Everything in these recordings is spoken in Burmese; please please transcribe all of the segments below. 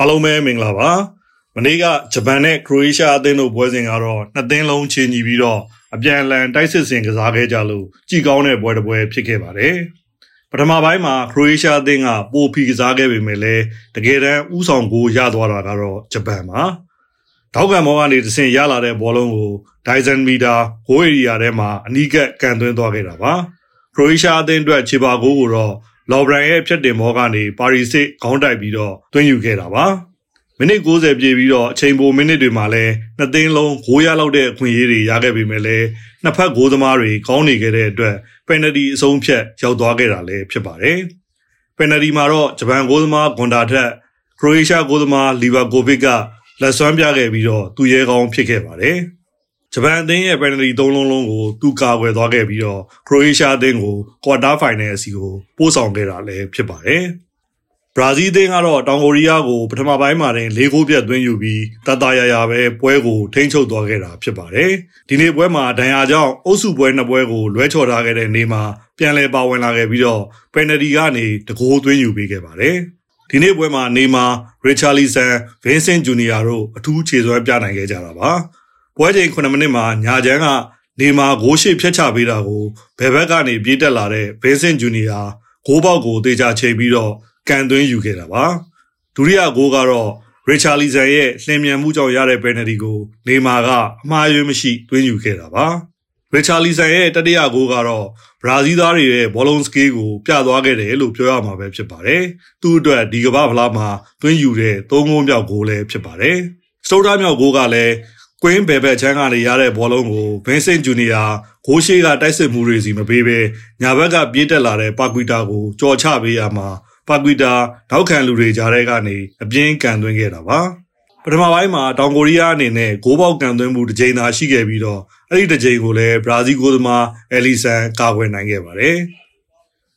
အားလုံးပဲမင်္ဂလာပါမနေ့ကဂျပန်နဲ့ခရိုအေးရှားအသင်းတို့ပွဲစဉ်ကတော့နှစ်သင်းလုံးချင်းညီပြီးတော့အပြန်အလှန်တိုက်စစ်ဆင်ကစားခဲ့ကြလို့ကြည်ကောင်းတဲ့ပွဲတစ်ပွဲဖြစ်ခဲ့ပါတယ်ပထမပိုင်းမှာခရိုအေးရှားအသင်းကပိုဖီကစားခဲ့ပေမဲ့လည်းတကယ်တမ်းဥဆောင်ကိုရသွားတာကတော့ဂျပန်ပါထောက်ကံမောကနေတဆင်ရလာတဲ့ဘောလုံးကိုဒိုင်ဇန်မီတာဂိုးဧရိယာထဲမှာအနီးကပ်ကန်သွင်းသွားခဲ့တာပါခရိုအေးရှားအသင်းအတွက်ခြေပါဂိုးကိုတော့ လော်ဘရန်ရဲ့ဖြတ်တင်မောကနေပါရီစစ်ခေါင်းတိုက်ပြီးတော့သွင်းယူခဲ့တာပါမိနစ်60ပြည့်ပြီးတော့အချိန်ပိုမိနစ်တွေမှာလည်းနှစ်သိန်းလုံးဂိုးရလောက်တဲ့အခွင့်အရေးတွေရခဲ့ပေမဲ့လည်းနှစ်ဖက်ဂိုးသမားတွေကောင်းနေခဲ့တဲ့အတွက်ပယ်နတီအဆုံးဖြတ်ရောက်သွားခဲ့တာလည်းဖြစ်ပါတယ်ပယ်နတီမှာတော့ဂျပန်ဂိုးသမားဂွန်ဒါထက်ခရိုအေးရှားဂိုးသမားလီဗာကိုဗစ်ကလက်စွမ်းပြခဲ့ပြီးတော့သူရဲကောင်းဖြစ်ခဲ့ပါတယ် ဂျပန်အသင်းရဲ့ပယ်နတီ၃လုံးလုံးကိုသူကာကွယ်သွားခဲ့ပြီးတော့ခရိုအေးရှားအသင်းကိုကွာတာဖိုင်နယ်အစီကိုပို့ဆောင်ခဲ့တာလည်းဖြစ်ပါတယ်။ဘရာဇီးအသင်းကတော့တောင်ကိုရီးယားကိုပထမပိုင်းမှာတင်၄ဂိုးပြတ်သွင်းယူပြီးတတရရပဲပွဲကိုထိန်းချုပ်သွားခဲ့တာဖြစ်ပါတယ်။ဒီနေ့ပွဲမှာဒဏ်ရာကြောင့်အုပ်စုပွဲနှစ်ပွဲကိုလွဲချော်ထားခဲ့တဲ့နေ့မှာပြန်လည်ပါဝင်လာခဲ့ပြီးတော့ပယ်နတီကနေတကိုးသွင်းယူပေးခဲ့ပါတယ်။ဒီနေ့ပွဲမှာနေမာရီချာလီဆန်ဗင်းစင်ဂျူနီယာတို့အထူးခြေစွမ်းပြနိုင်ခဲ့ကြတာပါ။ ပွဲချိန်9မိနစ်မှာညာချမ်းကနေမာဂိုးရှိဖျက်ချပေးတာကိုဘယ်ဘက်ကနေပြေးတက်လာတဲ့ဘဲစင်ဂျူနီယာဂိုးပေါက်ကိုတေချာချိန်ပြီးတော့ကန်သွင်းယူခဲ့တာပါဒုတိယဂိုးကတော့ရီချာလီဆန်ရဲ့လှင်မြန်မှုကြောင့်ရတဲ့ပယ်နယ်တီကိုနေမာကအမှားယွင်းမရှိသွင်းယူခဲ့တာပါရီချာလီဆန်ရဲ့တတိယဂိုးကတော့ဘရာဇီးသားတွေရဲ့ဘောလုံးစကေးကိုပြသွားခဲ့တယ်လို့ပြောရမှာပဲဖြစ်ပါတယ်။သူ့အတွက်ဒီကမ္ဘာဖလားမှာသွင်းယူတဲ့သုံးဂိုးမြောက်ဂိုးလည်းဖြစ်ပါတယ်။စတိုတာမြောက်ဂိုးကလည်း ကွင်းဘယ်ဘက်ချမ်းကနေရတဲ့ဘောလုံးကိုဗင်းစင်ဂျူနီယာဂိုးရှိကတိုက်စစ်မှုတွေစီမပေးဘဲညာဘက်ကပြေးတက်လာတဲ့ပါကွီတာကိုကြော်ချပေးရမှာပါကွီတာနောက်ခံလူတွေကြားထဲကနေအပြင်းကန်သွင်းခဲ့တာပါပထမပိုင်းမှာတောင်ကိုရီးယားအနေနဲ့ဂိုးပေါက်ကန်သွင်းမှုတစ်ကြိမ်သာရှိခဲ့ပြီးတော့အဲ့ဒီတစ်ကြိမ်ကိုလည်းဘရာဇီးကိုသမားအလီဆန်ကာကွယ်နိုင်ခဲ့ပါတယ်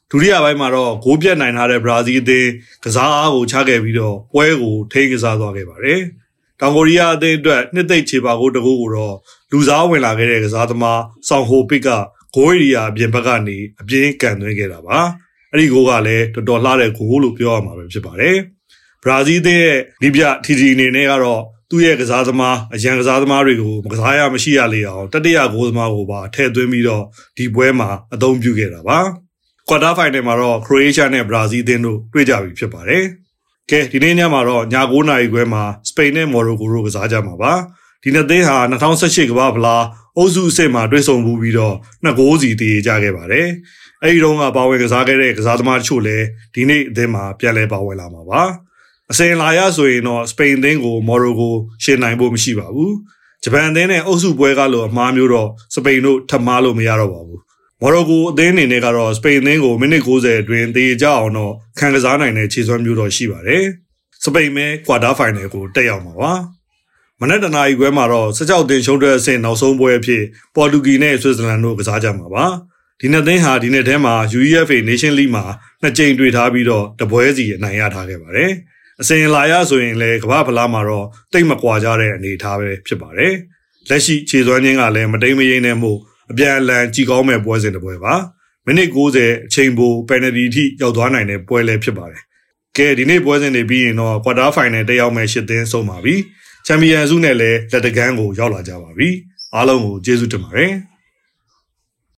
ဒုတိယပိုင်းမှာတော့ဂိုးပြတ်နိုင်ထားတဲ့ဘရာဇီးအသင်းကစားအားကိုချခဲ့ပြီးတော့ပွဲကိုထိန်းကစားသွားခဲ့ပါတယ်။ တောင်ကိုရီးယားအသင်းအတွက်နှစ်သိမ့်ခြေပါကိုတကူကိုတော့လူစားဝင်လာခဲ့တဲ့ကစားသမားဆောင်ဟိုပစ်ကဂိုးရီယာအပြင်ဘက်ကနေအပြင်းကန်သွင်းခဲ့တာပါအဲ့ဒီဂိုးကလည်းတော်တော်လှတဲ့ဂိုးလို့ပြောရမှာပဲဖြစ်ပါတယ်ဘရာဇီးအသင်းရဲ့ဒီပြထီထီအနေနဲ့ကတော့သူ့ရဲ့ကစားသမားအရန်ကစားသမားတွေကိုမကစားရမရှိရလေအောင်တတိယဂိုးသမားကိုပါထည့်သွင်းပြီးတော့ဒီပွဲမှာအသုံးပြုခဲ့တာပါကွာတာဖိုင်နယ်မှာတော့ခရိုအေးရှားနဲ့ဘရာဇီးအသင်းတို့တွေ့ကြပြီဖြစ်ပါတယ် ကဲဒီနေ့ညမှာတော့ည9နာရီခွဲမှာစပိန်နဲ့မော်ရိုကိုတို့ကစားကြမှာပါဒီနှစ်သင်းဟာ2018ကမ္ဘာဖလားအုပ်စုအဆင့်မှာတွေ့ဆုံမှုပြီးတော့နှစ်ဂိုးစီတည်ကြခဲ့ပါတယ်အဲဒီတော့ကပါဝင်ကစားခဲ့တဲ့ကစားသမားတချို့လည်းဒီနေ့အသင်းမှာပြန်လည်ပါဝင်လာမှာပါအစင်လာရဆိုရင်တော့စပိန်အသင်းကိုမော်ရိုကိုရှင်းနိုင်ဖို့မရှိပါဘူးဂျပန်အသင်းနဲ့အုပ်စုပွဲကလိုအမှားမျိုးတော့စပိန်တို့ထပ်မားလို့မရတော့ပါဘူး မော်ရိုကိုအသင်းအနေနဲ့ကတော့စပိန်အသင်းကိုမိနစ်90အတွင်းတေကြအောင်တော့ခံကစားနိုင်တဲ့ခြေစွမ်းမျိုးတော့ရှိပါတယ်။စပိန်မဲကွာတာဖိုင်နယ်ကိုတက်ရောက်မှာပါ။မနက်တနာရီခွဲမှာတော့စကြောက်တင်ရှုံးတဲ့အဆင့်နောက်ဆုံးပွဲအဖြစ်ပေါ်တူဂီနဲ့ဆွစ်ဇာလန်တို့ကစားကြမှာပါ။ဒီနှစ်သင်းဟာဒီနှစ်ထဲမှာ UEFA Nation League မှာနှစ်ကြိမ်တွေ့ထားပြီးတော့တပွဲစီအနိုင်ရထားခဲ့ပါတယ်။အစဉ်လာရဆိုရင်လည်းကမ္ဘာဖလားမှာတော့တိတ်မကွာကြတဲ့အနေအထားပဲဖြစ်ပါတယ်။လက်ရှိခြေစွမ်းချင်းကလည်းမတိမ်မယိမ့်နဲ့မှု အပြန်အလှန်ကြည်ကောင်းမဲ့ပွဲစဉ်တစ်ပွဲပါမိနစ်90အချိန်ပိုပယ်နယ်တီထိရောက်သွားနိုင်တဲ့ပွဲလည်းဖြစ်ပါတယ်ကဲဒီနေ့ပွဲစဉ်တွေပြီးရင်တော့ကွာတာဖိုင်နယ်တက်ရောက်မဲ့ရှစ်သင်းဆုံးပါပြီချန်ပီယံစုနဲ့လည်းလက်တကန်းကိုရောက်လာကြပါပြီအားလုံးကိုကျေးဇူးတင်ပါတယ်